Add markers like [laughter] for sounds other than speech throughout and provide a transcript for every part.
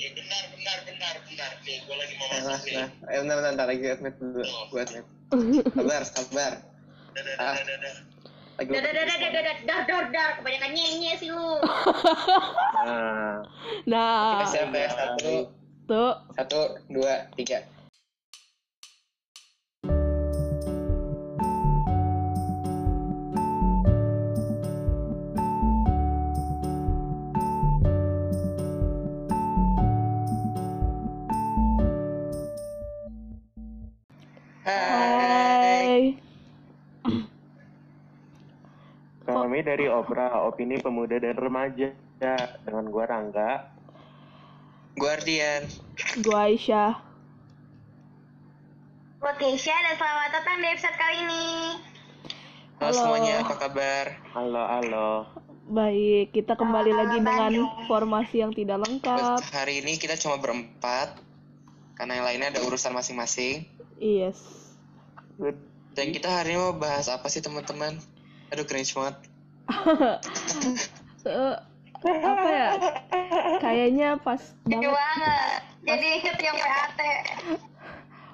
Ya benar, benar, benar, benar. Nih, gue lagi mau Nah, masuk nih. nah. Eh, bentar, bentar, bentar, lagi admit dulu. Gue admit. [laughs] Sabar, sabar. Dadah, Ah. dadah, dadah. Dar dar dar dar dar dar dar kebanyakan nyenye sih lu. [laughs] Nah, Nah, ya. Satu, tuh. satu, dua, tiga. Dari Opera, Opini Pemuda dan Remaja. Dengan gua Rangga. Guardian. Gua Aisyah. Buat Keisha dan selamat datang di episode kali ini. Halo Halo. semuanya, apa kabar? Halo, halo. Baik, kita kembali Halo, lagi dengan Bandung. formasi yang tidak lengkap. Hari ini kita cuma berempat. Karena yang lainnya ada urusan masing-masing. Yes. Dan kita hari ini mau bahas apa sih teman-teman? Aduh cringe banget. Eh, apa ya? Kayaknya pas Jadi banget, banget. Jadi inget yang PAT.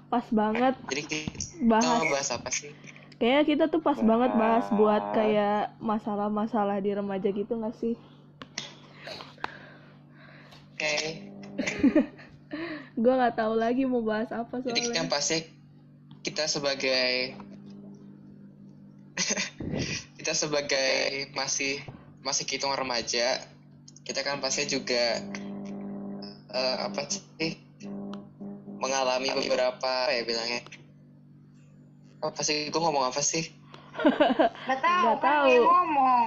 pas banget. Jadi kita Bahas. bahas apa sih? Kayaknya kita tuh pas banget bahas buat kayak masalah-masalah di remaja gitu gak sih? Oke. [laughs] Gua nggak tahu lagi mau bahas apa Jadi soalnya. kan pasti kita sebagai kita sebagai masih masih hitung remaja, kita kan pasti juga eh, apa sih mengalami beberapa apa ya bilangnya apa sih gue ngomong apa sih [laughs] Gak tahu Nggak kan tahu. dia ngomong.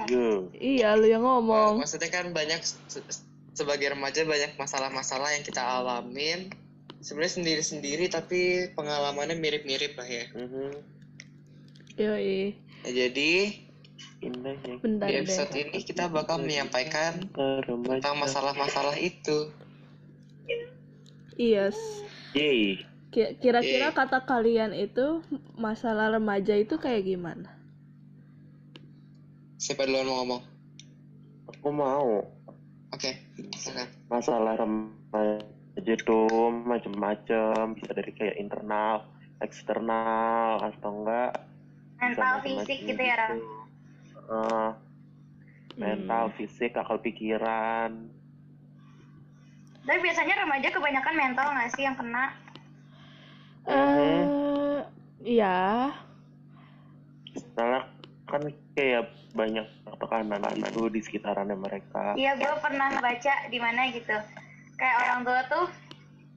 Iya, lu yang ngomong. maksudnya kan banyak se- sebagai remaja banyak masalah-masalah yang kita alamin sebenarnya sendiri-sendiri tapi pengalamannya mirip-mirip lah ya Mhm. Yoi. Nah, jadi. Bentar di deh. episode ini kita bakal menyampaikan tentang masalah-masalah itu Yes. Yeay. Ki- Kira-kira kata kalian itu masalah remaja itu kayak gimana? siapa duluan mau ngomong Aku mau. oke silakan Masalah remaja tuh macem-macem. Bisa dari kayak internal, eksternal, atau enggak. Mental fisik gitu ya, Ram. Eh, mental, Hmm. fisik, akal pikiran. Tapi biasanya remaja kebanyakan mental nggak sih yang kena? Eh, ya. Soalnya kan kayak banyak tekanan itu di sekitarannya mereka. Iya, gue pernah baca di mana gitu. Kayak orang tua tuh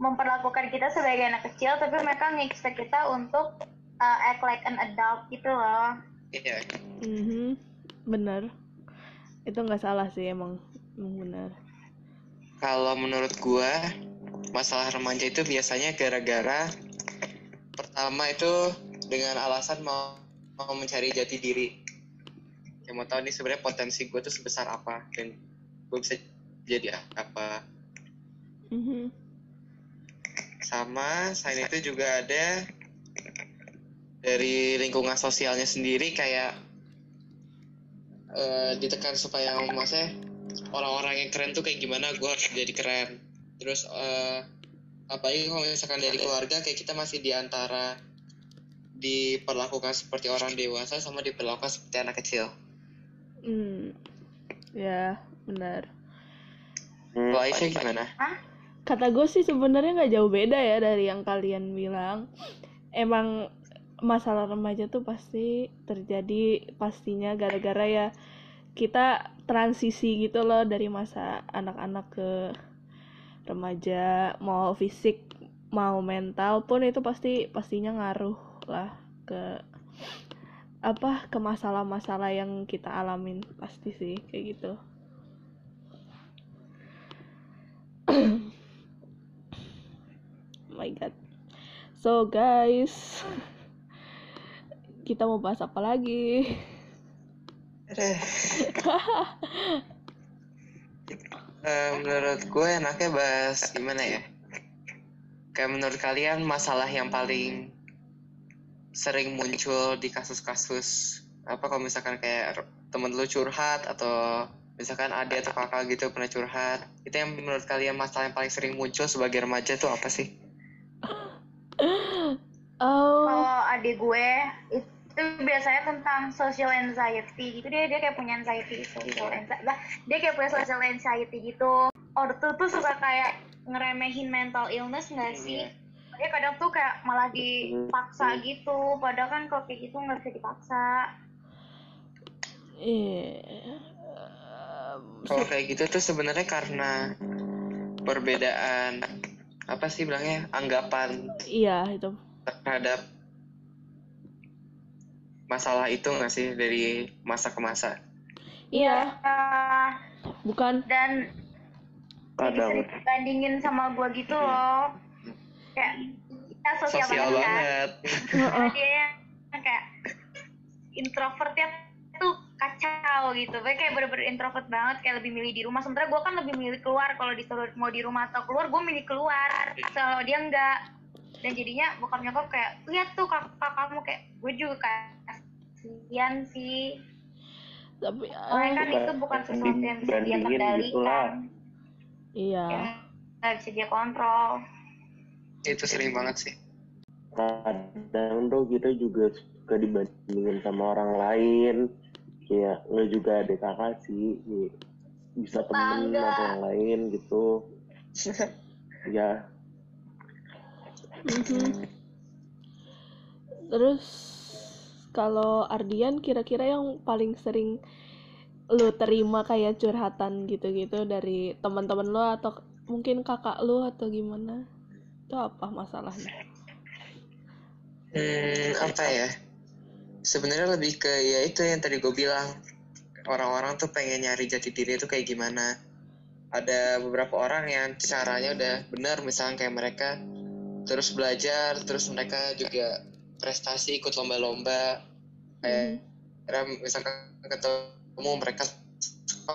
memperlakukan kita sebagai anak kecil, tapi mereka nge-expect kita untuk uh, act like an adult gitu loh. iya Mhm. Bener. Itu nggak salah sih emang. Emang bener. kalau menurut gua masalah remaja itu biasanya gara-gara pertama itu dengan alasan mau mau mencari jati diri yang mau tahu nih sebenarnya potensi gue tuh sebesar apa dan gue bisa jadi apa Mhm. sama selain itu juga ada dari lingkungan sosialnya sendiri kayak eh, ditekan supaya maksudnya orang-orang yang keren tuh kayak gimana gue harus jadi keren terus eh, apalagi kalau misalkan dari keluarga kayak kita masih di antara diperlakukan seperti orang dewasa sama diperlakukan seperti anak kecil Hmm. Ya, benar. Hmm, kalau Aisyah gimana? Hah? Kata gue sih sebenarnya nggak jauh beda ya dari yang kalian bilang. Emang masalah remaja tuh pasti terjadi pastinya gara-gara ya kita transisi gitu loh dari masa anak-anak ke remaja mau fisik mau mental pun itu pasti pastinya ngaruh lah ke apa ke masalah-masalah yang kita alamin pasti sih kayak gitu. [coughs] My god. So guys kita mau bahas apa lagi? Eh, menurut gue enaknya bahas gimana ya? Kayak menurut kalian masalah yang paling sering muncul di kasus-kasus apa kalau misalkan kayak temen lu curhat atau misalkan adik atau kakak gitu pernah curhat itu yang menurut kalian masalah yang paling sering muncul sebagai remaja tuh apa sih [laughs] Oh, Kalau adik gue itu biasanya tentang social anxiety gitu dia dia kayak punya anxiety social anxiety lah dia kayak punya social anxiety gitu. Ortu tuh suka kayak ngeremehin mental illness nggak sih? Dia kadang tuh kayak malah dipaksa gitu. Padahal kan kalau kayak gitu nggak bisa dipaksa. Iya. kalau kayak gitu tuh sebenarnya karena perbedaan apa sih bilangnya anggapan. Iya, itu. Terhadap masalah itu nggak sih dari masa ke masa? Iya, Ah, bukan. dan Kadang. bandingin sama gue gitu loh. Kayak kita sosial, sosial banget kan? banget. Dia yang kayak introvertnya tuh kacau gitu. Pokoknya kayak bener-bener introvert banget kayak lebih milih di rumah. Sementara gue kan lebih milih keluar. Kalau disuruh mau di rumah atau keluar gue milih keluar. So dia enggak dan jadinya bokap nyokap kayak lihat tuh kakak kakakmu kayak gue juga kayak kasihan sih. Tapi soalnya kan ah, itu bukan sesuatu yang bisa dia kendalikan. iya. yang nggak bisa dia kontrol. Itu sering banget sih. Kadang tuh kita juga suka dibandingin sama orang lain. Kayak nggak juga ada kakak sih kayak bisa temen Bangga. sama orang lain gitu. [laughs] Ya Mhm. Terus kalau Ardian kira-kira yang paling sering lu terima kayak curhatan gitu-gitu dari teman-teman lu atau mungkin kakak lu atau gimana? Itu apa masalahnya? Hmm, apa ya? Sebenarnya lebih ke ya itu yang tadi gue bilang. Orang-orang tuh pengen nyari jati diri itu kayak gimana. Ada beberapa orang yang caranya udah benar, misalnya kayak mereka terus belajar, terus mereka juga prestasi ikut lomba-lomba. Kayak misalkan ketemu mereka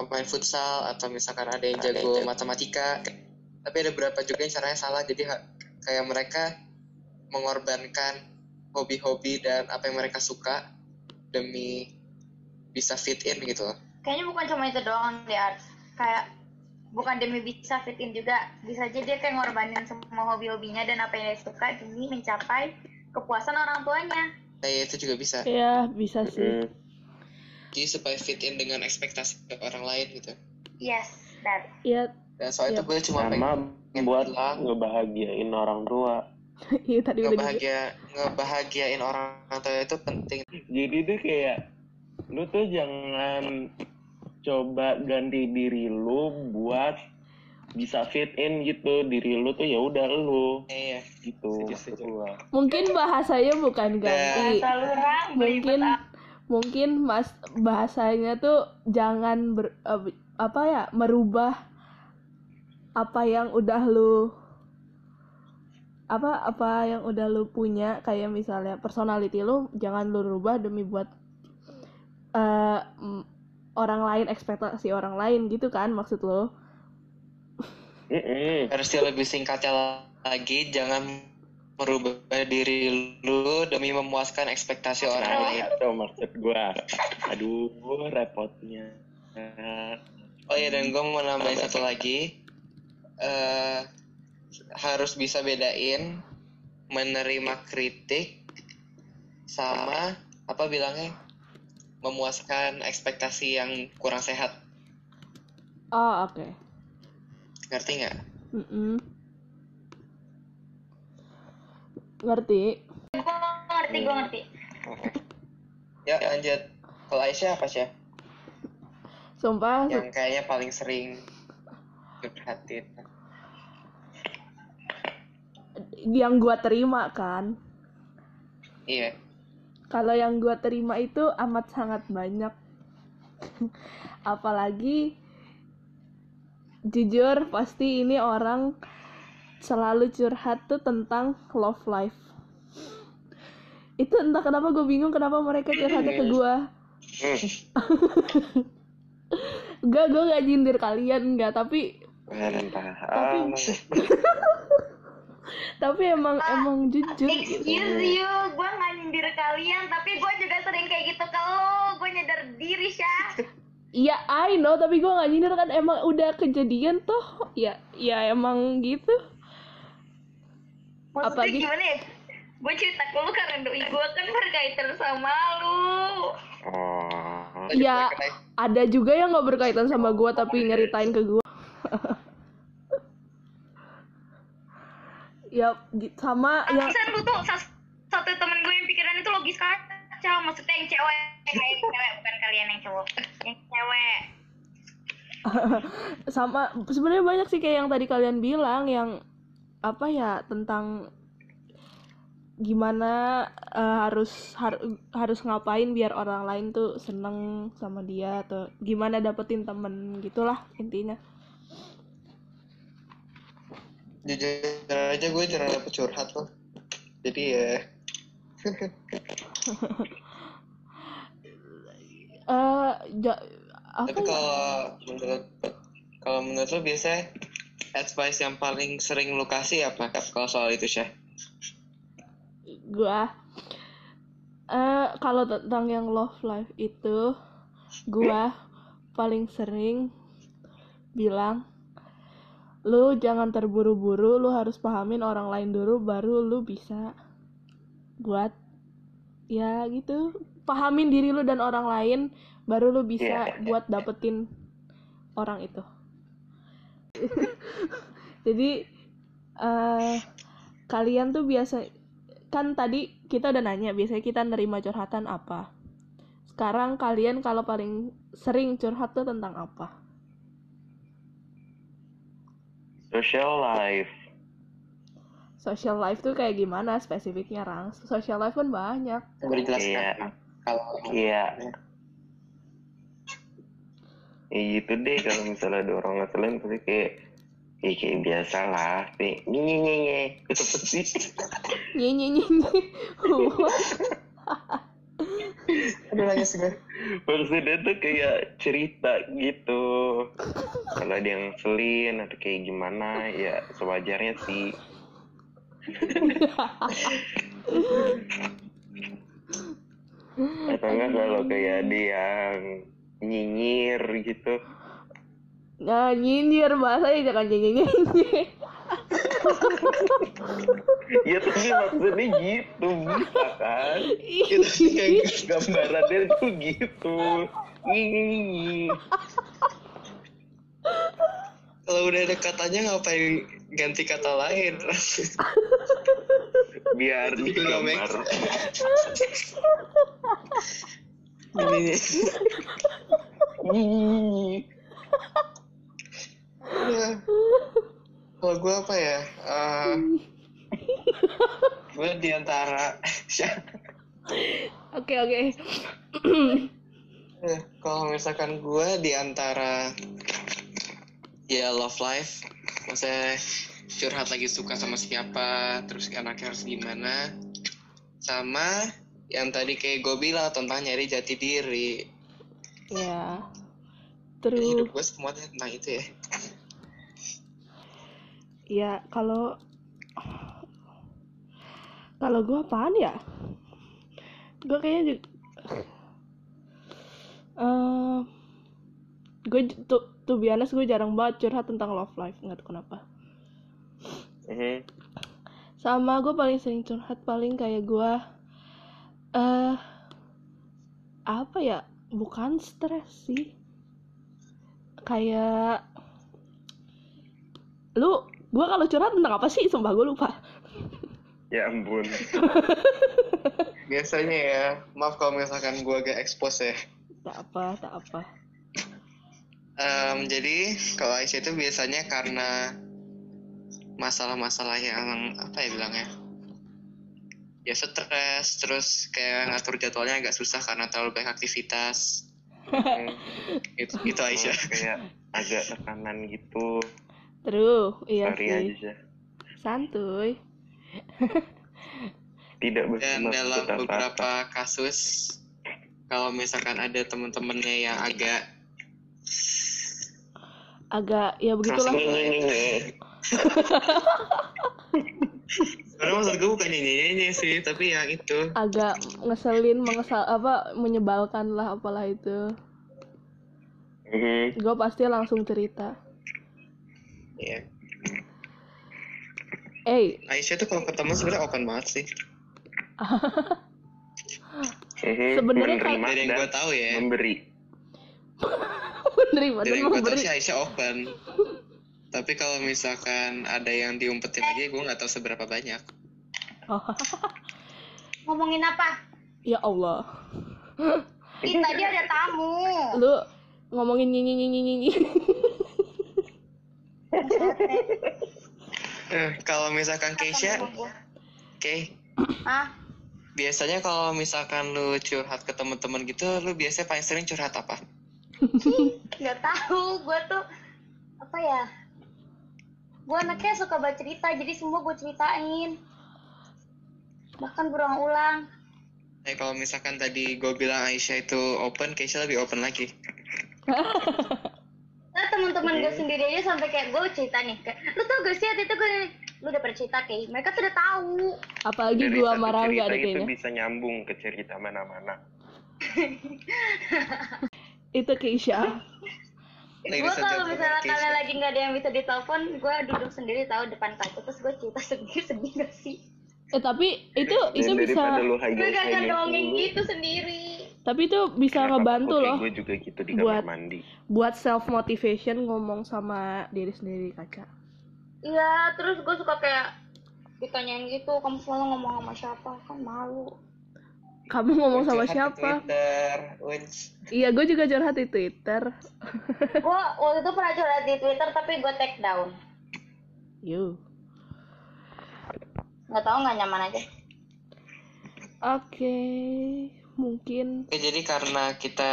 main futsal atau misalkan ada yang jago matematika. Tapi ada beberapa juga yang caranya salah, jadi kayak mereka mengorbankan hobi-hobi dan apa yang mereka suka demi bisa fit in gitu kayaknya bukan cuma itu doang deh Art. kayak bukan demi bisa fit in juga bisa aja dia kayak ngorbanin semua hobi-hobinya dan apa yang dia suka demi mencapai kepuasan orang tuanya Kayak itu juga bisa. Ya, bisa sih. mm, Jadi supaya fit in dengan ekspektasi orang lain gitu. yes that Iya, Dan soal itu Yap. gue cuma pengen sama buat bilang ngebahagiain orang tua [laughs] iya tadi udah ngebahagia ngebahagiain orang tua itu penting. jadi tuh kayak lu tuh jangan coba ganti diri lu buat bisa fit in gitu diri lu tuh ya udah lu Iya. gitu Setuju, setuju. Mungkin bahasanya bukan ganti. selalu orang mungkin mungkin mas bahasanya tuh jangan ber, eh, apa ya merubah apa yang udah lu apa apa yang udah lu punya kayak misalnya personality lu jangan lu rubah demi buat eh, mm, orang lain ekspektasi orang lain gitu kan maksud lo. Versi lebih singkatnya lagi, jangan merubah diri lu demi memuaskan ekspektasi orang lain. itu maksud gua. Aduh repotnya. Oh iya dan gue mau nambahin satu lagi. Eh harus bisa bedain menerima kritik sama apa bilangnya memuaskan ekspektasi yang kurang sehat. Oh oke. Ngerti nggak? Mm-mm. ngerti. Gue ngerti gue ngerti. Ya lanjut. Kalau Aisyah apa sih sumpah. Yang kayaknya paling sering curhatin. Yang gua terima kan? Iya kalau yang gua terima itu amat sangat banyak. [laughs] Apalagi jujur pasti ini orang selalu curhat tuh tentang love life. Itu entah kenapa gue bingung kenapa mereka curhatnya ke gua. [laughs] Enggak, gue gak nyindir kalian, enggak, tapi Kalian paham [laughs] tapi emang emang jujur excuse gitu. you gue nggak nyindir kalian tapi gue juga sering kayak gitu ke lo gue nyadar diri Syah Iya, I know, tapi gue gak nyindir kan emang udah kejadian tuh. Ya, ya emang gitu. Maksudnya Apalagi- gimana ya? Gue cerita ke lu karena doi gue kan berkaitan sama lu. Oh. Ya, ada juga yang gak berkaitan sama gue tapi nyeritain ke gue. [laughs] ya, sama yang Alasan lu tuh sas- satu temen gue yang pikiran itu logis kacau. Maksudnya yang cewek, kayak yang cewek bukan kalian yang cowok. Yang cewek. [laughs] sama sebenarnya banyak sih kayak yang tadi kalian bilang yang apa ya tentang gimana eh, harus har- harus ngapain biar orang lain tuh seneng sama dia atau gimana dapetin temen gitulah intinya Jujur aja gue jarang dapet curhat loh. Jadi ya [laughs] eh ja- apa Tapi ya? kalau menurut kalau menurut lo biasanya advice yang paling sering lo kasih apa kalau soal itu Syah? gua eh kalau tentang yang love life itu gua paling sering bilang lu jangan terburu-buru lu harus pahamin orang lain dulu baru lu bisa buat ya gitu. Pahamin diri lu dan orang lain baru lu bisa Iya. buat dapetin orang itu. [laughs] Jadi eh kalian tuh biasa kan tadi kita udah nanya biasanya kita nerima curhatan apa? Sekarang kalian kalau paling sering curhat tuh tentang apa Social life. social life tuh kayak gimana spesifiknya Rang social life kan banyak dijelaskan. Iya. Kalau Iya. Ya gitu deh kalau misalnya ada orang ngeselin pasti kayak ya kayak biasa lah nih nye nye nye nye itu apa sih nye nye nye nye [laughs] Aduh nangis gue. maksudnya tuh kayak cerita gitu kalau ada yang ngeselin atau kayak gimana ya sewajarnya sih [laughs] atau enggak kalau kayak ada yang nyinyir gitu nah nyinyir bahasanya jangan nye. Ya tapi maksudnya gitu bisa kan Gitu kayak gitu. gambarannya tuh gitu. Kalau udah ada katanya ngapain ganti kata lain? biar Itu digambar Ini ya. Kalau gue apa ya? Eh, [laughs] gue di antara [laughs] oke oke Eh, kalau misalkan gue di antara ya love life, maksudnya curhat lagi suka sama siapa, terus anaknya harus gimana, sama yang tadi kayak gue bilang tentang nyari jati diri. ya terus hidup gue semuanya tentang itu ya. Ya kalau kalau gue apaan ya? Gue kayaknya juga eh gue tuh tuh biasa gue jarang banget curhat tentang love life nggak tahu kenapa. Mhm. sama gue paling sering curhat paling kayak gue eh apa ya bukan stres sih. Kayak lu gue kalau curhat tentang apa sih? Sumpah gue lupa. Ya ampun. [laughs] Biasanya ya, maaf kalau misalkan gue agak expose ya. tak apa tak apa. Em, jadi kalau Aisyah itu biasanya karena masalah-masalah yang apa ya bilangnya? Ya stres terus kayak ngatur jadwalnya agak susah karena terlalu banyak aktivitas. [laughs] Itu itu Aisyah. Kayak agak tekanan gitu terus iya sorry sih. aja santuy. [laughs] Tidak dan dalam beberapa kasus kalau misalkan ada temen-temennya yang agak agak ya begitulah. Sebenarnya [laughs] maksud gue bukan nyanyi sih tapi yang itu. Agak ngeselin mengesal apa menyebalkan lah apalah itu. Mhm. gue pasti langsung cerita Iya. eh Aisyah tuh kalau ketemu sebenarnya open banget sih. Sebenarnya Menerima Dari yang dan gue tahu ya. memberi. menerima Dari dan yang gue tahu memberi sih Aisyah open. Tapi kalau misalkan ada yang diumpetin lagi, gue nggak tahu seberapa banyak. Oh, [laughs] Ngomongin apa? ya Allah Ih, tadi ada tamu. lu ngomongin nyinyi nyinyi nyinyi Eh, kalau misalkan Keisha, Sama gua. Kay, Ah, biasanya kalau misalkan lu curhat ke teman-teman gitu, lu biasanya paling sering curhat apa? nggak tahu. Gue tuh apa ya? Gue anaknya suka baca cerita, jadi semua gue ceritain. Bahkan berulang-ulang. Eh kalau misalkan tadi gue bilang Aisyah itu open, Keisha lebih open lagi. [laughs] Teman-teman gue sendiri aja sampai kayak gue cerita nih, kayak lu tau gak sih waktu itu gue lu udah pernah cerita kayak mereka tuh udah tahu. apalagi Dari gua sama Rangga cerita deh itu kayaknya bisa nyambung ke cerita mana-mana. [laughs] itu Keisha gue kalau misalnya Keisha. kalian lagi nggak ada yang bisa ditelepon, gue duduk sendiri tahu depan kaca terus gue cerita [laughs] sedih sedih gak sih? eh tapi itu itu bisa lu Gue gak high dongeng gitu sendiri. Tapi itu bisa ngebantu loh Gue juga gitu di buat- kamar mandi. buat self motivation ngomong sama diri sendiri kaca Iya, terus gue suka kayak ditanyain gitu, kamu selalu ngomong sama siapa? Kan malu. kamu ngomong sama siapa Twitter, which iya gue juga curhat di Twitter [laughs] gue waktu itu pernah curhat di Twitter tapi gue take down. Yo. Nggak tahu nggak nyaman aja. Oke, mungkin Oke, jadi karena kita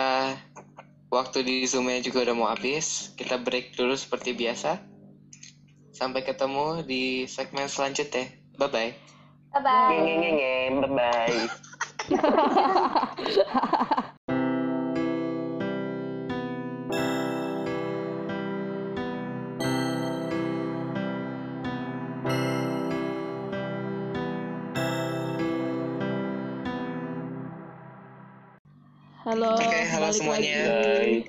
waktu di Zoom-nya juga udah mau habis, kita break dulu seperti biasa. Sampai ketemu di segmen selanjutnya. Bye-bye. Bye bye. [laughs] halo. Oke, halo balik semuanya. lagi.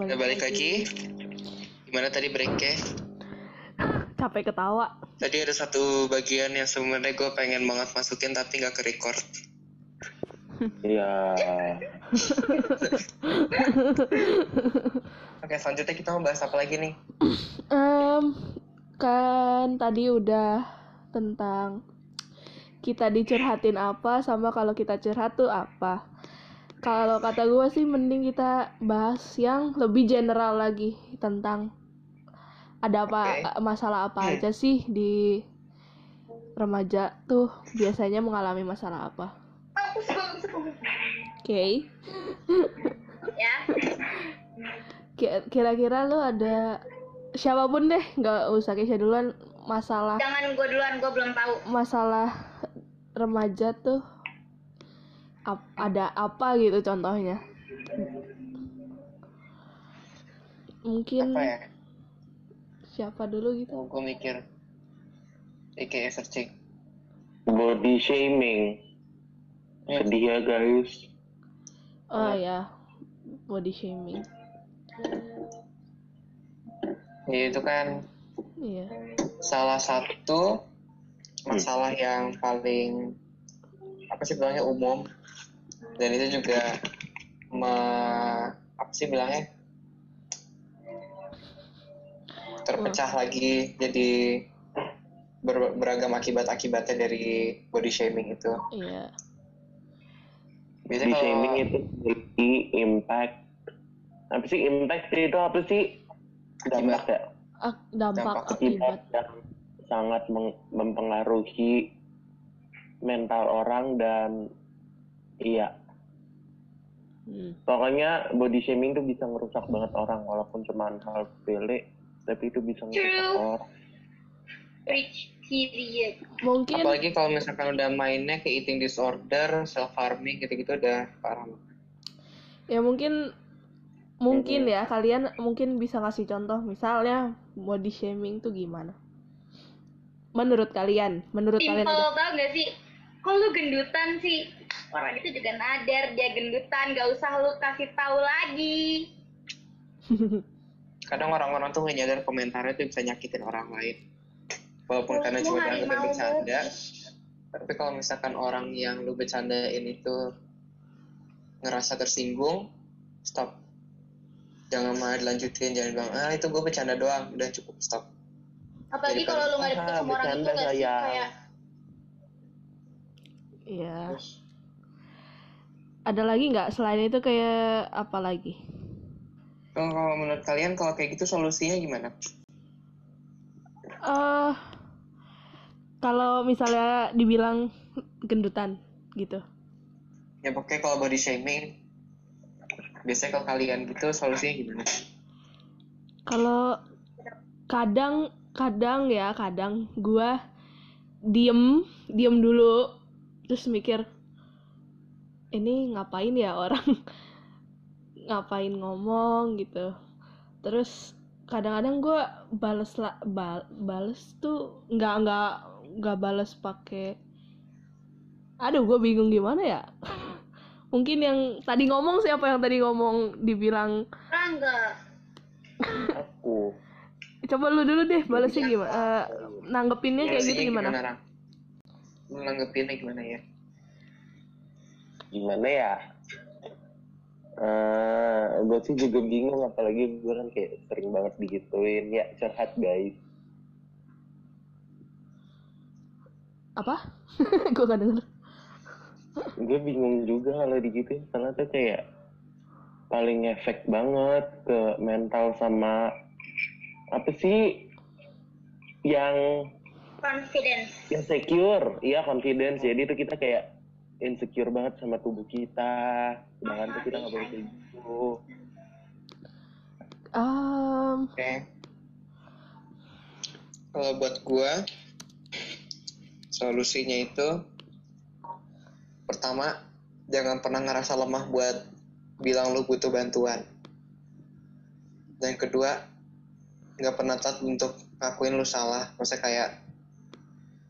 Udah balik lagi. Gimana tadi breaknya? [laughs] Capek ketawa. Tadi ada satu bagian yang sebenarnya gue pengen banget masukin tapi nggak ke record. Iya. [laughs] Oke, selanjutnya kita mau bahas apa lagi nih? Em, kan tadi udah tentang kita dicurhatin apa sama kalau kita curhat tuh apa. Kalau kata gue sih mending kita bahas yang lebih general lagi tentang ada apa masalah apa aja sih di remaja tuh biasanya mengalami masalah apa. Oke. Ya. Ki- Kira-kira lu ada siapa pun deh, nggak usah Keisha duluan masalah Jangan gue duluan, gue belum tahu. masalah remaja tuh ap- ada apa gitu contohnya mungkin Apa ya? siapa dulu gitu Oh, gue mikir. IKE searching. Body shaming. Sedih ya guys. oh ya body shaming Ya, itu kan iya salah satu masalah yang paling apa sih bilangnya umum dan itu juga me- apa sih bilangnya terpecah lagi jadi ber- beragam akibat-akibatnya dari body shaming itu iya biasanya Body kalau shaming itu memiliki impact. Apa sih impact itu apa sih? Dampak ya. Ak- dampak Dampak akibat Akibat yang sangat mempengaruhi mental orang dan iya Hmm. pokoknya body shaming itu bisa ngerusak banget orang walaupun cuma hal sepele tapi itu bisa ngerusak True. orang Rich period. mungkin apalagi kalau misalkan udah mainnya ke eating disorder self harming gitu-gitu udah parah ya mungkin mungkin ya kalian mungkin bisa kasih contoh misalnya body shaming tuh gimana menurut kalian menurut kalian Simple aja tau gak sih? Kok lu gendutan sih? Orang itu juga nadar dia gendutan, gak usah lu kasih tahu lagi. [laughs] kadang orang-orang tuh nggak nyadar komentarnya tuh bisa nyakitin orang lain. Walaupun karena cuma dianggapnya bercanda. Tapi kalau misalkan orang yang lu bercandain itu ngerasa tersinggung stop. Jangan malah dilanjutin jangan bilang ah itu gue bercanda doang. Udah cukup stop. Apalagi kalau lu nggak deket ah, sama orang itu bercanda nggak sih? sayang. kayak Iya. Ada lagi nggak selain itu kayak apa lagi? kalau kalau menurut kalian kalau kayak gitu solusinya gimana eh kalau misalnya dibilang gendutan gitu. ya pokoknya kalau body shaming biasanya kalau kalian gitu solusinya gimana Kalau kadang kadang ya kadang gua diem diem dulu terus mikir ini ngapain ya orang? [laughs] Ngapain ngomong? gitu. Terus kadang-kadang gua bales lah bal bales tuh nggak nggak nggak bales pakai aduh gue bingung gimana ya? [laughs] Mungkin yang tadi ngomong siapa yang tadi ngomong dibilang? Rangga. Aku. Coba lu dulu deh balesnya gimana Eh, nanggepinnya kayak gitu Solusinya gimana lu nanggepinnya gimana ya gimana ya? Eh gue sih juga bingung apalagi gue kan kayak sering banget digituin. Ya curhat guys. Apa? [laughs] Gue gak denger. Gue bingung juga kalau digituin karena tuh kayak paling efek banget ke mental sama apa sih yang confidence. yang secure. Iya confidence. Jadi tuh kita kayak insecure banget sama tubuh kita sedangkan tuh kita nggak boleh kayak gitu um, Oke. Kalau buat gua solusinya itu pertama jangan pernah ngerasa lemah buat bilang lu butuh bantuan. Dan kedua nggak pernah takut untuk ngakuin lu salah. Maksudnya kayak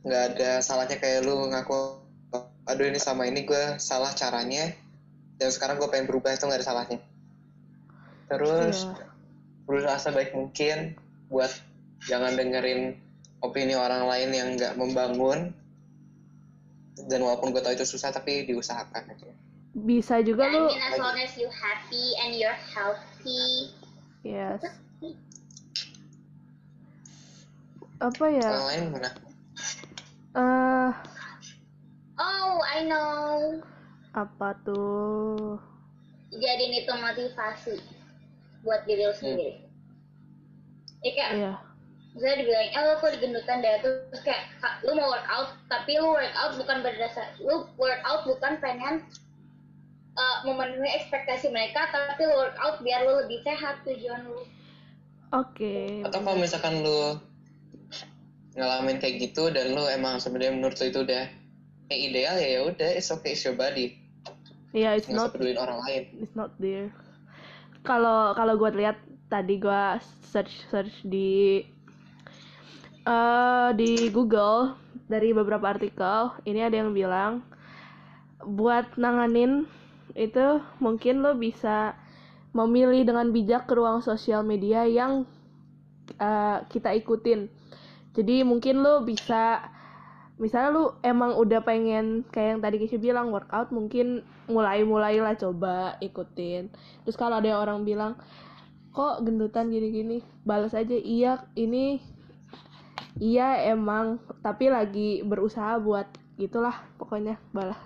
nggak ada salahnya kayak lu ngaku aduh ini sama ini gue salah caranya. Dan sekarang gue pengen berubah itu nggak ada salahnya. Terus Iya. berusaha sebaik mungkin buat jangan dengerin opini orang lain yang nggak membangun. Dan walaupun gue tahu itu susah tapi diusahakan aja. Bisa juga I lu mean as long as you happy and you're healthy. Yes. Apa ya? yang lain mana? Eh oh I know. Apa tuh? Jadiin itu motivasi buat diri lu sendiri. Ya kayak iya. misalnya dibilang eh lo kok digendutan deh terus kayak "Kak, lu mau workout tapi lu workout bukan berdasar lu workout bukan pengen uh, memenuhi ekspektasi mereka tapi lu workout biar lu lebih sehat tujuan lu. Oke. Atau kalau misalkan lu ngalamin kayak gitu dan lu emang sebenarnya menurut lu itu udah yang ideal ya ya udah it's okay it's your body iya it's nggak not peduliin orang lain. it's not there. Kalau kalau gue lihat tadi gue search search di eh di Google dari beberapa artikel ini ada yang bilang buat nanganin itu mungkin lo bisa memilih dengan bijak ke ruang sosial media yang eh, kita ikutin. Jadi mungkin lo bisa misalnya lu emang udah pengen kayak yang tadi Kisha bilang workout mungkin mulai-mulailah coba ikutin. Terus kalau ada yang orang bilang kok gendutan gini-gini? Balas aja iya ini iya emang tapi lagi berusaha buat gitulah pokoknya balas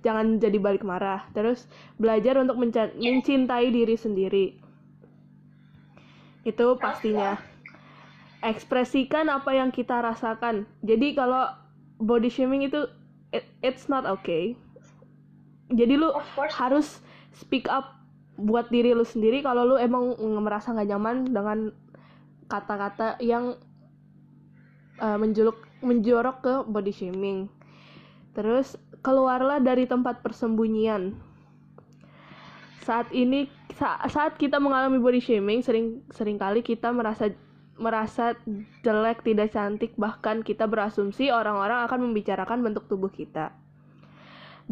jangan jadi balik marah. Terus belajar untuk mencintai diri sendiri. Itu pastinya ekspresikan apa yang kita rasakan. Jadi kalau body shaming itu it- it's not okay. Jadi lu harus speak up buat diri lu sendiri kalau lu emang merasa nggak nyaman dengan kata-kata yang uh, menjuluk menjorok ke body shaming. Terus keluarlah dari tempat persembunyian. Saat ini sa- saat kita mengalami body shaming sering sering kali kita merasa merasa jelek tidak cantik bahkan kita berasumsi orang-orang akan membicarakan bentuk tubuh kita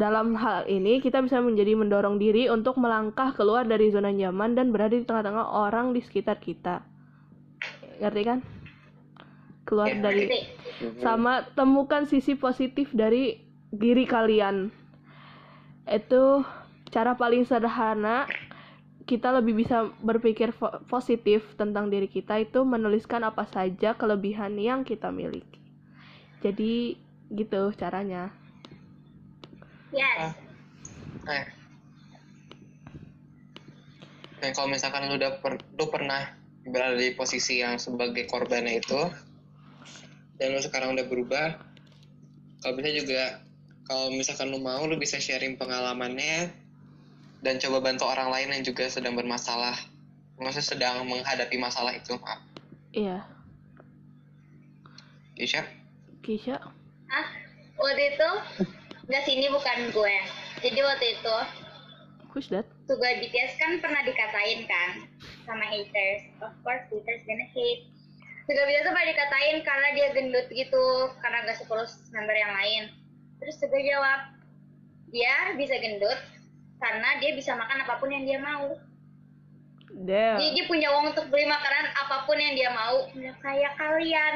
Dalam hal ini, kita bisa menjadi mendorong diri untuk melangkah keluar dari zona nyaman dan berada di tengah-tengah orang di sekitar kita. Ngerti kan? Keluar Ya, dari Ngerti? sama temukan sisi positif dari diri kalian. Itu cara paling sederhana kita lebih bisa berpikir positif tentang diri kita itu menuliskan apa saja kelebihan yang kita miliki. Jadi gitu caranya. Yes. Nah, nah kalau misalkan lu udah per- lu pernah berada di posisi yang sebagai korbannya itu, dan lu sekarang udah berubah, kalau bisa juga kalau misalkan lu mau, lu bisa sharing pengalamannya dan coba bantu orang lain yang juga sedang bermasalah, maksudnya sedang menghadapi masalah itu. Maaf, Iya, Kisha? Kisha. Ah, waktu itu nggak sini bukan gue. Jadi waktu itu Who's that? Tuga BTS kan pernah dikatain kan sama haters. Of course haters gonna hate. Tuga BTS tuh pernah dikatain karena dia gendut gitu, karena gak sepulus member yang lain. Terus Tuga jawab, dia bisa gendut karena dia bisa makan apa pun yang dia mau. Damn. Jadi dia punya uang untuk beli makanan apa pun yang dia mau. Kayak kalian.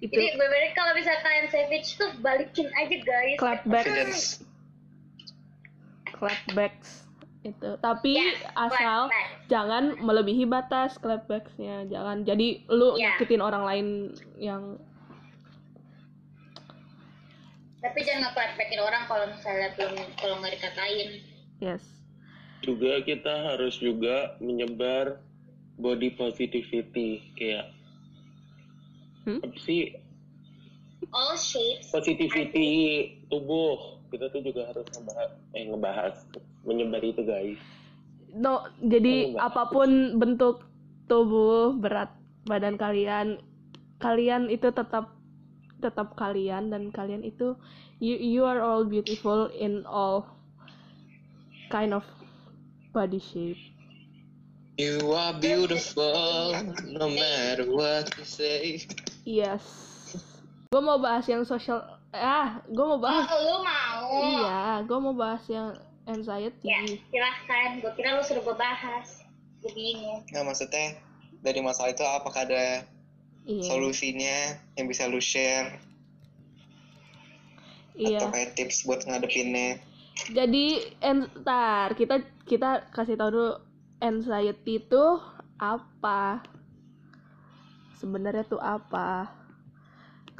Itu Jadi bener kalau bisa kalian savage tuh balikin aja guys. clapbacks. Clapbacks. Itu. Tapi Yes, asal clapbacks. jangan melebihi batas clapbacksnya. Jangan jadi lu Ya. nyakitin orang lain yang Tapi jangan nge-clapbackin orang kalau misalnya belum kalau nggak dikatain. yes. juga kita harus juga menyebar body positivity kayak Hmm? apa sih All shapes. positivity tubuh kita tuh juga harus ngebahas eh ngebahas menyebar itu guys No, jadi Oh, apa pun bentuk tubuh, berat badan kalian, kalian itu tetap tetap kalian dan kalian itu you you are all beautiful in all kind of body shape. You are beautiful, no matter what you say. Yes. Gue mau bahas yang social ah, gue mau Oh, bahas lu mau? iya, gue mau bahas yang anxiety. Ya, silahkan. Gue kira lu suruh gue bahas. Gue bingung. Nah, maksudnya dari masalah itu apakah ada Iya. solusinya yang bisa lu share Iya. atau kayak tips buat ngadepinnya? Jadi entar kita kita kasih tahu dulu anxiety itu apa? Sebenarnya tuh apa?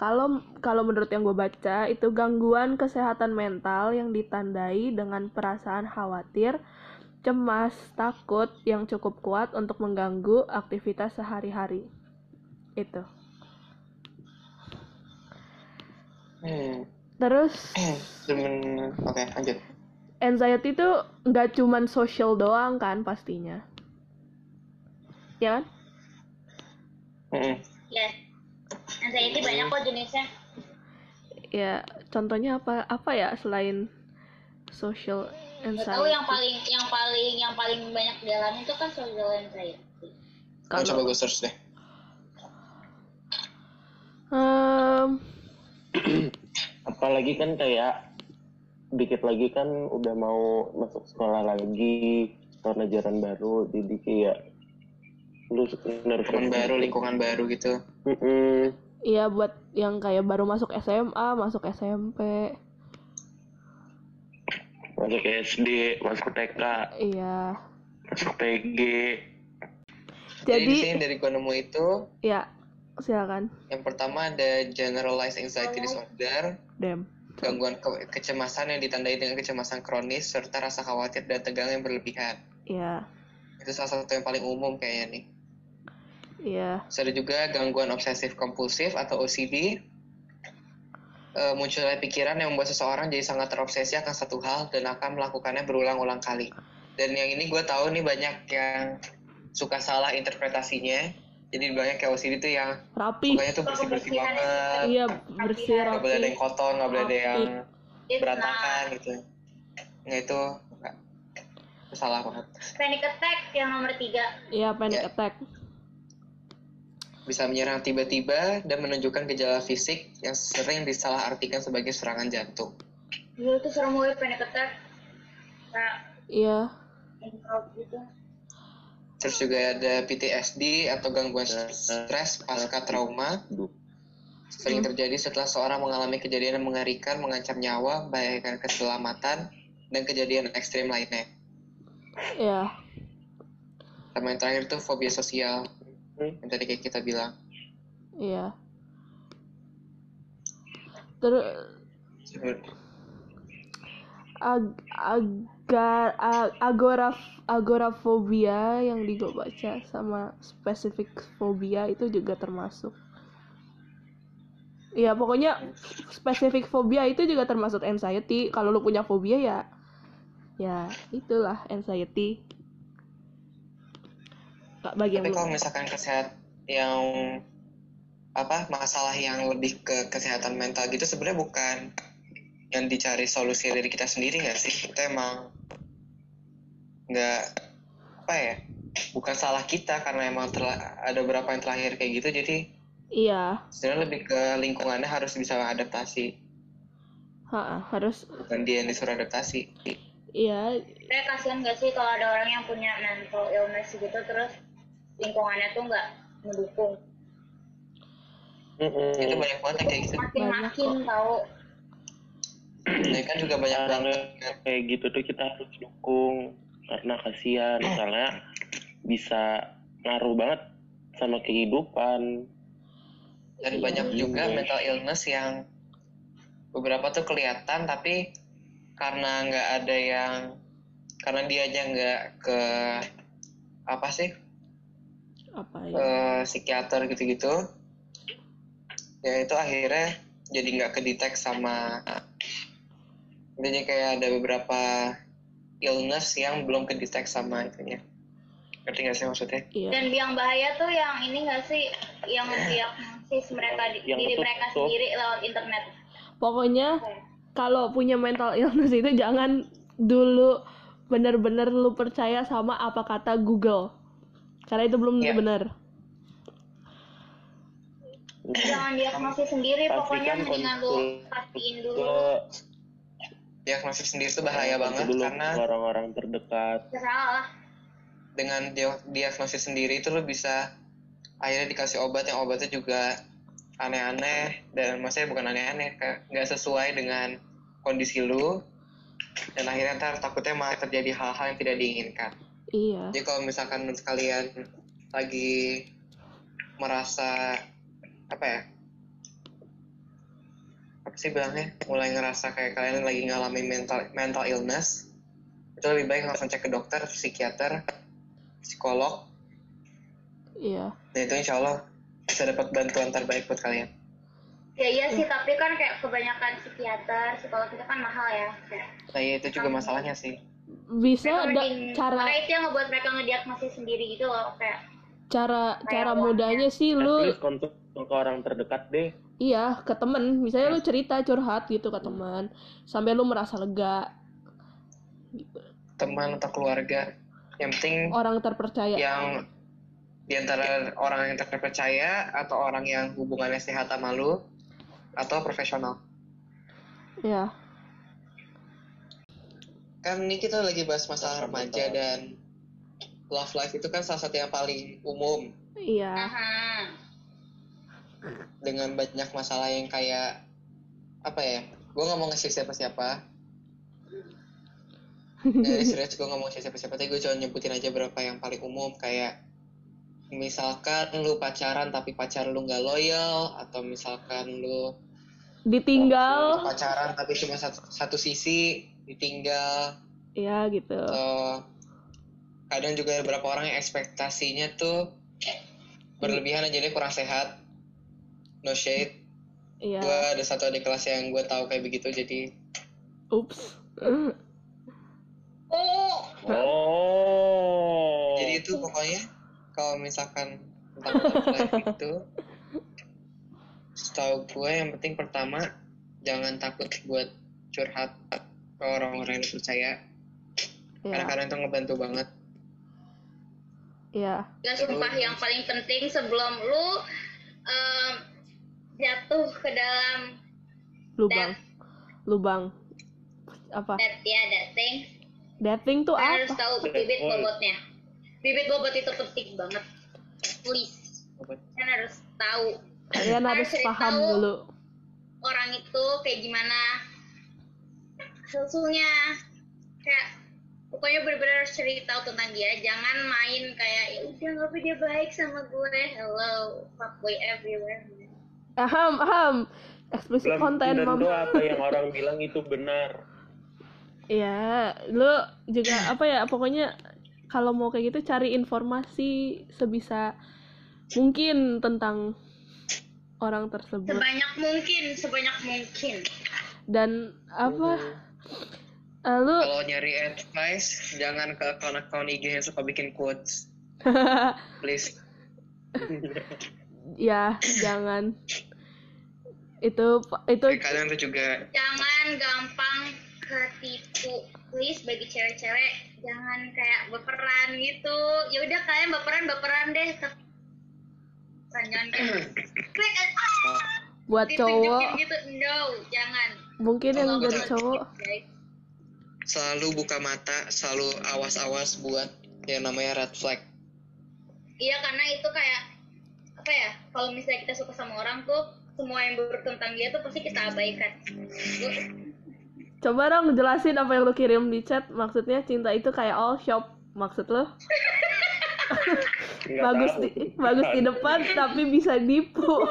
Kalau kalau menurut yang gue baca itu gangguan kesehatan mental yang ditandai dengan perasaan khawatir, cemas, takut yang cukup kuat untuk mengganggu aktivitas sehari-hari. Itu. Hmm. Terus Semen... Oke, lanjut. anxiety itu nggak cuman social doang kan pastinya ya kan Mm-mm. Ya. Anxiety banyak kok jenisnya. ya contohnya apa apa ya selain social Gak tahu anxiety yang paling yang paling yang paling banyak dialami itu kan social anxiety. Oh, coba kalau gue search deh. Em, [clears throat] apalagi kan kayak dikit lagi kan udah mau masuk sekolah lagi tahun ajaran baru jadi kayak lu Teman baru, lingkungan baru gitu. Iya buat yang kayak baru masuk SMA, masuk SMP. masuk SD masuk TK Iya. masuk PG Jadi, di Jadi sini dari gue nemu itu, ya silakan. yang pertama ada generalized anxiety disorder, Dem. gangguan ke- kecemasan yang ditandai dengan kecemasan kronis serta rasa khawatir dan tegang yang berlebihan. Iya. Itu salah satu yang paling umum kayaknya nih. Iya. Terus ada juga gangguan obsesif kompulsif atau OCD. Eh, munculnya pikiran yang membuat seseorang jadi sangat terobsesi akan satu hal dan akan melakukannya berulang-ulang kali. Dan yang ini gue tahu nih banyak yang suka salah interpretasinya. Jadi banyak kayak OCD tuh yang Rapi. pokoknya tuh bersih-bersih Kebersihan. banget. Iya, bersih Nggak boleh ada rapi. yang kotor, nggak boleh ada yang It's berantakan gitu. Nah itu nggak itu salah banget. Panic attack yang nomor tiga. Iya, panic Ya. attack. Bisa menyerang tiba-tiba dan menunjukkan gejala fisik yang sering disalahartikan sebagai serangan jantung. Gila tuh serem gue panic attack. Kayak iya gitu. Terus juga ada PTSD atau gangguan stres pasca trauma. Sering terjadi setelah seorang mengalami kejadian yang mengerikan, mengancam nyawa, membahayakan keselamatan, dan kejadian ekstrim lainnya. iya Sama yang terakhir tuh fobia sosial, yang tadi kayak kita bilang. iya terus ag agar ag- agora agorafobia yang di gue baca sama spesifik fobia itu juga termasuk. Iya pokoknya spesifik fobia itu juga termasuk anxiety. Kalau lu punya fobia ya ya itulah anxiety. Kak Tapi kalau misalkan kesehat yang apa masalah yang lebih ke kesehatan mental gitu sebenarnya bukan yang dicari solusi dari kita sendiri nggak sih? Itu emang nggak apa ya? Bukan salah kita karena emang telah ada beberapa yang terlahir kayak gitu jadi iya sebenarnya lebih ke lingkungannya harus bisa adaptasi ha, harus bukan dia yang disuruh adaptasi. iya Kayak kasihan gak sih kalau ada orang yang punya mental illness gitu terus lingkungannya tuh nggak mendukung. Mm-mm. Itu banyak banget yang kayak gitu. Makin-makin tahu. Dan kan juga banyak Orang banget yang kayak gitu tuh kita harus dukung karena kasihan soalnya bisa ngaruh banget sama kehidupan. dan Iya. banyak juga Iya. mental illness yang beberapa tuh kelihatan tapi karena nggak ada yang karena dia aja nggak ke apa sih apa ya ke psikiater gitu-gitu ya itu akhirnya jadi nggak kedetek sama jadi kayak ada beberapa illness yang belum kedetek sama itunya. Ngerti nggak sih maksudnya? Iya. Dan yang bahaya tuh yang ini gak sih? Yang diagnosis mereka di- Yang diri betul- mereka betul. sendiri lewat internet. pokoknya kalau punya mental illness itu jangan dulu bener-bener lu percaya sama apa kata Google. Karena itu belum Iya. benar Jangan diagnosis sendiri, pokoknya mendingan lu pastiin ke diagnosis sendiri itu bahaya banget dulu karena orang-orang terdekat. Salah. dengan dia- diagnosis sendiri itu lo bisa akhirnya dikasih obat yang obatnya juga aneh-aneh dan maksudnya bukan aneh-aneh nggak sesuai dengan kondisi lu dan akhirnya ntar takutnya malah terjadi hal-hal yang tidak diinginkan iya jadi kalau misalkan kalian lagi merasa apa ya apa sih bilangnya? Mulai ngerasa kayak kalian lagi ngalamin mental mental illness. Itu lebih baik langsung cek ke dokter psikiater psikolog. Iya. Dan itu insya Allah bisa dapat bantuan terbaik buat kalian. Ya iya sih, tapi kan kayak kebanyakan psikiater, psikolog itu kan mahal ya. Kayak, nah ya itu juga masalahnya sih. Bisa mereka da- mending- cara Makanya itu yang ngebuat mereka ngediagnosis sendiri gitu loh. Kayak, cara cara mudahnya sih lu konsul ke orang terdekat deh. iya ke temen. Misalnya lu cerita curhat gitu ke teman sampai lu merasa lega. Gitu. teman atau keluarga. Yang penting orang terpercaya. yang di antara orang yang terpercaya atau orang yang hubungannya sehat sama lu atau profesional. Ya kan ini kita lagi bahas masalah remaja dan love life itu kan salah satu yang paling umum. Iya. Aha. dengan banyak masalah yang kayak apa ya gue nggak mau ngasih siapa siapa dari serius gue nggak mau ngasih siapa siapa tapi gue cuma nyebutin aja berapa yang paling umum kayak misalkan lu pacaran tapi pacar lu nggak loyal atau misalkan lu ditinggal. pacaran tapi cuma satu, satu sisi ditinggal. Ya gitu. Atau kadang juga ada beberapa orang yang ekspektasinya tuh berlebihan aja dia kurang sehat. No shade. Iya. Gue ada satu adik kelas yang gue tahu kayak begitu jadi ups. Oh, Oh. jadi itu pokoknya kalau misalkan tentang life itu setahu gue yang penting pertama jangan takut buat curhat ke orang-orang yang lu percaya karena ya kadang itu ngebantu banget ya ya sumpah yang paling penting sebelum lu em, jatuh ke dalam lubang. lubang. Apa? that ya that thing. Dating tuh kalian harus apa? tahu bibit bobotnya. Bibit bobot itu penting banget. Please. Kalian harus tahu. Kalian harus paham tahu dulu. Orang itu kayak gimana. Susunya kayak pokoknya cari tahu tentang dia. Jangan main kayak ya udah nggak apa dia baik sama gue. Hello fuckboy everywhere. Aham aham. Eksplisit konten mam. apa yang orang bilang itu benar? Ya lu juga apa ya pokoknya kalau mau kayak gitu cari informasi sebisa mungkin tentang orang tersebut. Sebanyak mungkin sebanyak mungkin. Dan apa? Eh, lu Kalau nyari advice, jangan ke akun-akun IG yang suka bikin quotes. [laughs] Please. [laughs] ya jangan. Itu itu Kadang tuh juga jangan gampang ketipu. Please bagi cewek-cewek jangan kayak baperan gitu. Ya udah kalian baperan baperan deh tapi jangan ah, [clears throat] buat cowok. gitu no jangan. Mungkin yang buat- cowok. guys selalu buka mata, selalu awas-awas buat yang namanya red flag. iya karena itu kayak apa ya kalau misalnya kita suka sama orang tuh semua yang buruk tentang dia tuh pasti kita abaikan. Coba dong jelasin apa yang lu kirim di chat. Maksudnya cinta itu kayak all shop maksud lu? Nggak bagus tahu. di bagus di depan tapi bisa nipu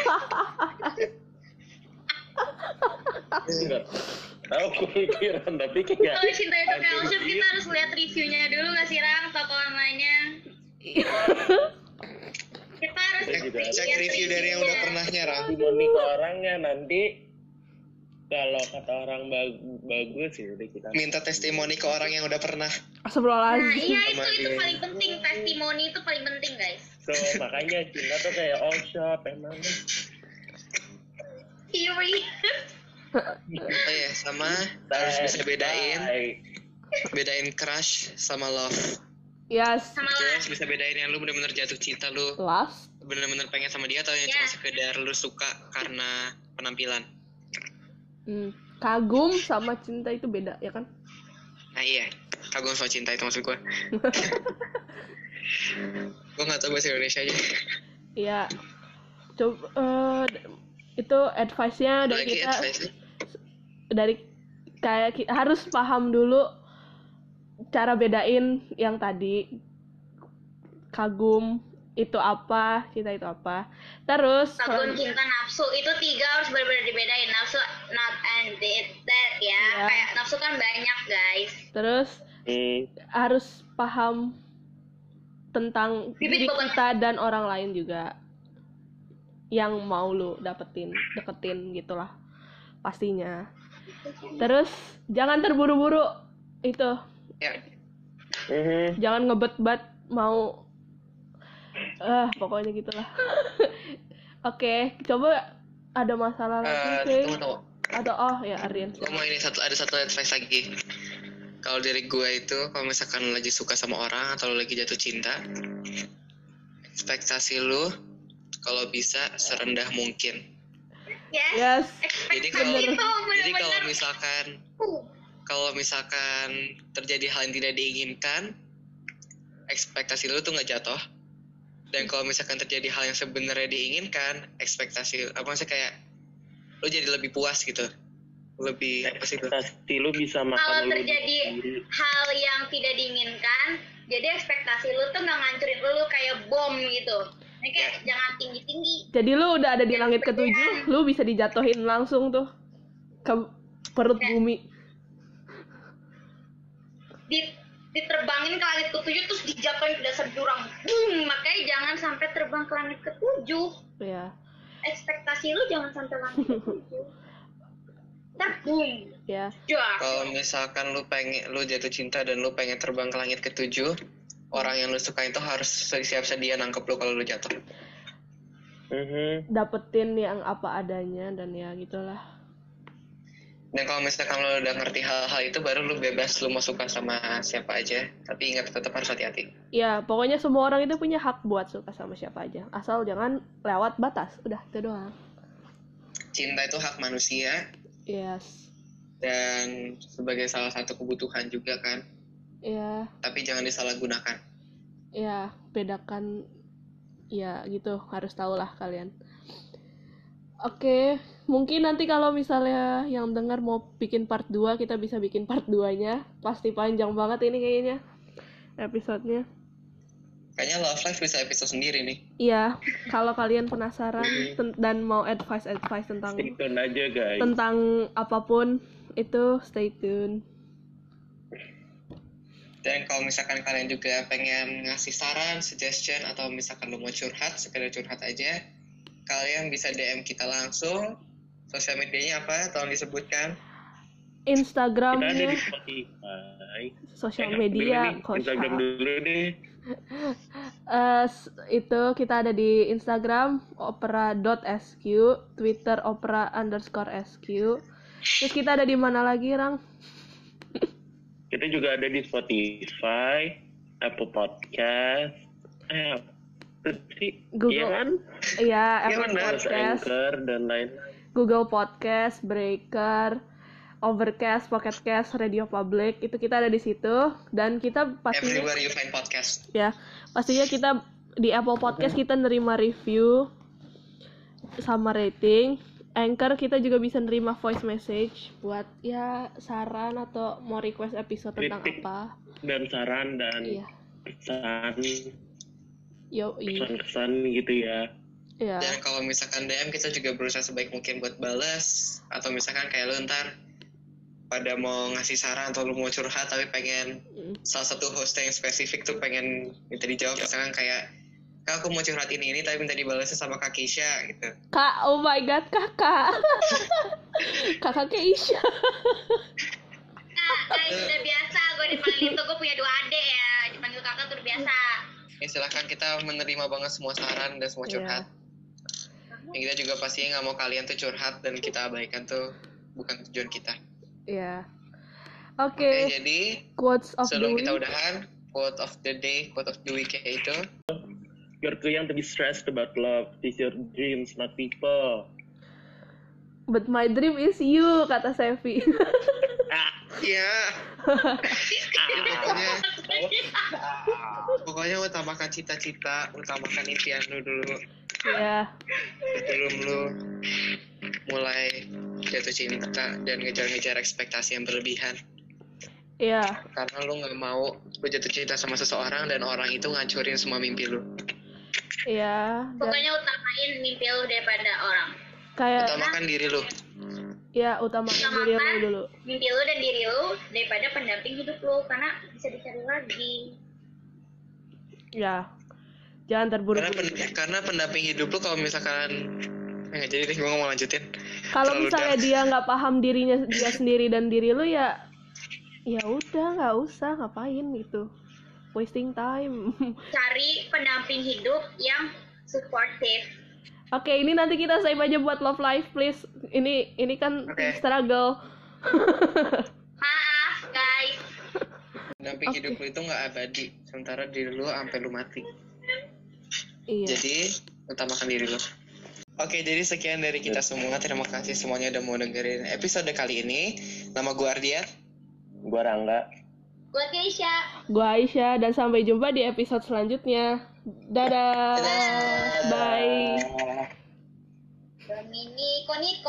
tahu kepikiran tapi kayak kalau cinta itu shop, kita iya. harus lihat reviewnya dulu nggak sih Rang toko online-nya [laughs] kita harus Cek, Gitu. cek review dari yang udah pernah nyerang. testimoni ke orangnya nanti kalau kata orang bag- bagus ya udah kita Minta testimoni ke orang yang udah pernah. Nah, Astagfirullahaladzim iya itu Sama itu dia. paling penting testimoni itu paling penting guys. so makanya cinta tuh kayak all shop emang Theory. [laughs] Oh ya, sama harus bisa bedain, bedain crush sama love. yes Sama lah. harus bisa bedain yang lu bener-bener jatuh cinta lu last bener-bener pengen sama dia atau yang Ya. cuma sekedar lu suka karena penampilan. Hmm, kagum sama cinta itu beda ya kan Nah iya, kagum sama cinta itu maksud gue. [laughs] gue gak tau bahasa Indonesia aja. Iya. Coba eh, itu advice-nya dari Lagi kita advice dari kayak harus paham dulu cara bedain yang tadi kagum itu apa, cinta itu apa. Terus Kagum cinta nafsu itu tiga harus benar-benar dibedain nafsu not and it that ya. Iya. Kayak nafsu kan banyak guys. terus Hmm, harus paham tentang Bibit diri kita dan orang lain juga yang mau lu dapetin deketin gitulah pastinya terus jangan terburu-buru itu Ya, mhm. jangan ngebet-bet mau eh pokoknya gitulah [laughs] oke coba ada masalah lagi Kay? tunggu tunggu. atau oh ya Aryan mau ini satu ada satu advice lagi. Kalau dari gue itu, kalau misalkan lagi suka sama orang atau lagi jatuh cinta, ekspektasi lu kalau bisa serendah mungkin. Yes. yes Jadi kalau jadi. Misalkan kalau misalkan terjadi hal yang tidak diinginkan, ekspektasi lu tuh nggak jatuh. Dan kalau misalkan terjadi hal yang sebenarnya diinginkan, ekspektasi apa sih kayak lu jadi lebih puas gitu, lebih apa sih itu? ekspektasi lu bisa makan kalau terjadi sendiri. hal yang tidak diinginkan, jadi ekspektasi lu tuh nggak ngancurin lu kayak bom gitu. Kayak jangan tinggi-tinggi. jadi lu udah ada di langit ketujuh lu bisa dijatuhin langsung tuh ke perut bumi Di, diterbangin ke langit ketujuh terus dijatuhin ke dasar jurang. Boom, makanya jangan sampai terbang ke langit ketujuh. ya Ekspektasi lu jangan sampai langit [laughs] ketujuh. Ntar boom, ya. Kalau misalkan lu pengen lu jatuh cinta dan lu pengen terbang ke langit ketujuh, orang yang lu suka itu harus siap sedia nangkep lu kalau lu jatuh. Mhm. dapetin yang apa adanya dan ya gitulah Dan kalau misalkan lu udah ngerti hal-hal itu baru lu bebas lu mau suka sama siapa aja, tapi ingat tetap harus hati-hati. ya pokoknya semua orang itu punya hak buat suka sama siapa aja. Asal jangan lewat batas udah itu doang. Cinta itu hak manusia, yes. Dan sebagai salah satu kebutuhan juga kan. Ya tapi jangan disalahgunakan. Ya bedakan ya gitu harus tahu lah kalian oke mungkin nanti kalau misalnya yang dengar mau bikin part 2 kita bisa bikin part 2 nya pasti panjang banget ini kayaknya episodenya kayaknya love life bisa episode sendiri nih Iya, kalau kalian penasaran ten- dan mau advice-advice tentang Stay tune aja guys. tentang apa pun itu stay tune. dan kalau misalkan kalian juga pengen ngasih saran suggestion atau misalkan lu mau curhat sekedar curhat aja kalian bisa DM kita langsung sosial medianya apa tolong disebutkan Kita ada di Instagramnya, Spotify. sosial Eh, media, dulu nih, Instagram dulu deh. Eh, s- itu kita ada di Instagram opera.sq, Twitter opera underscore sq. Terus kita ada di mana lagi, Rang? Kita juga ada di Spotify, Apple Podcast, eh? Google. Iya kan? Iya, Apple benar. Terus Podcast, Anchor dan lain. Google Podcast, Breaker, Overcast, Pocket Cast, Radio Public. Itu kita ada di situ dan kita pastinya everywhere you find podcast ya pastinya kita di Apple Podcast kita nerima review sama rating Anchor kita juga bisa nerima voice message buat ya saran atau mau request episode tentang Kritik. apa Dan saran dan iya pesan, yo pesan-pesan gitu ya. iya. Dan kalau misalkan DM kita juga berusaha sebaik mungkin buat balas atau misalkan kayak lu ntar pada mau ngasih saran atau lu mau curhat tapi pengen Mm. salah satu host yang spesifik tuh pengen minta dijawab. Misalkan kayak kak aku mau curhat ini ini tapi minta dibalasnya sama kak Kisha gitu. Kak oh my god kakak. [laughs] Kakak Keisha. Kak, guys, udah biasa gue dipanggil itu gue punya dua adik ya. Dipanggil kakak tuh biasa ya silahkan kita menerima banget semua saran dan semua Iya. curhat yang kita juga pastinya nggak mau kalian tuh curhat dan kita abaikan tuh bukan tujuan kita ya oke oke jadi quotes of the sebelum week kita udahan quote of the day quote of the week itu You're too young to be stressed about love. Chase your dreams, not people. but my dream is you kata Sevi [laughs] Ah, Iya. ah. pokoknya pokoknya utamakan cita-cita utamakan impian lu dulu. Ya sebelum lu mulai jatuh cinta dan ngejar-ngejar ekspektasi yang berlebihan. Ya karena lu nggak mau lu jatuh cinta sama seseorang dan orang itu ngancurin semua mimpi lu. Ya dan pokoknya utamain mimpi lu daripada orang. Kayak utamakan diri lu ya utamakan diri lo dulu. mimpi lu dan diri lu daripada pendamping hidup lu karena bisa dicari lagi. Ya jangan karena terburu-buru pen- karena pendamping hidup lu kalau misalkan eh, nggak jadi deh gue mau lanjutin. Kalau misalnya dark. dia nggak paham dirinya dia sendiri dan diri lu ya ya udah nggak usah ngapain gitu. Wasting time. [laughs] Cari pendamping hidup yang supportive oke ini nanti kita save aja buat love life please ini ini kan Oke. struggle [laughs] maaf guys pendamping Oke. hidup lu itu nggak abadi sementara diri lu sampai lu mati iya Jadi utamakan diri lo. Oke, jadi sekian dari kita semua. Terima kasih semuanya udah mau dengerin episode kali ini. Nama gue Ardian. Gua Rangga. gue Keisha gua Aisyah dan sampai jumpa di episode selanjutnya dadah bye Ah. Domini, koni,